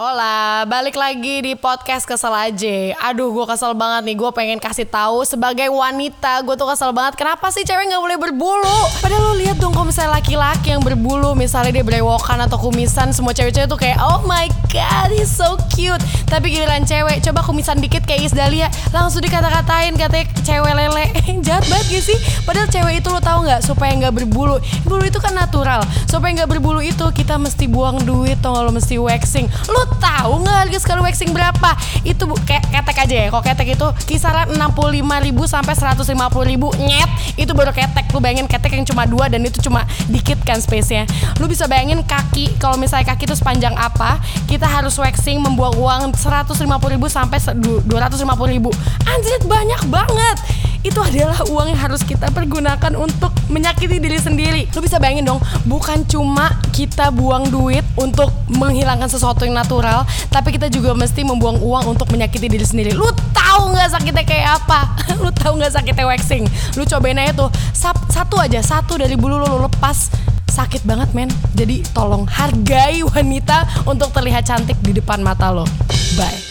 Hola, balik lagi di podcast kesel aja. Aduh, gue kesel banget nih. Gue pengen kasih tahu sebagai wanita, gue tuh kesel banget. Kenapa sih cewek nggak boleh berbulu? Padahal lo lihat dong, kalau misalnya laki-laki yang berbulu, misalnya dia berewokan atau kumisan, semua cewek-cewek tuh kayak, oh my god, he's so cute. Tapi giliran cewek, coba kumisan dikit kayak Is Dahlia, langsung dikata-katain katanya cewek lele. Jahat banget gak sih? Padahal cewek itu lo tahu nggak supaya nggak berbulu. Bulu itu kan natural. Supaya nggak berbulu itu kita mesti buang duit, tau gak lo mesti waxing. Lo tahu nggak harga sekali waxing berapa? Itu kayak ketek aja ya. Kalau ketek itu kisaran 65.000 sampai 150.000 nyet. Itu baru ketek. Lu bayangin ketek yang cuma dua dan itu cuma dikit kan space-nya. Lu bisa bayangin kaki kalau misalnya kaki itu sepanjang apa, kita harus waxing membuang uang 150.000 sampai 250.000. Anjir banyak banget itu adalah uang yang harus kita pergunakan untuk menyakiti diri sendiri. Lu bisa bayangin dong, bukan cuma kita buang duit untuk menghilangkan sesuatu yang natural, tapi kita juga mesti membuang uang untuk menyakiti diri sendiri. Lu tahu nggak sakitnya kayak apa? Lu tahu nggak sakitnya waxing? Lu cobain aja tuh, satu aja, satu dari bulu lu, lu lepas sakit banget men jadi tolong hargai wanita untuk terlihat cantik di depan mata lo bye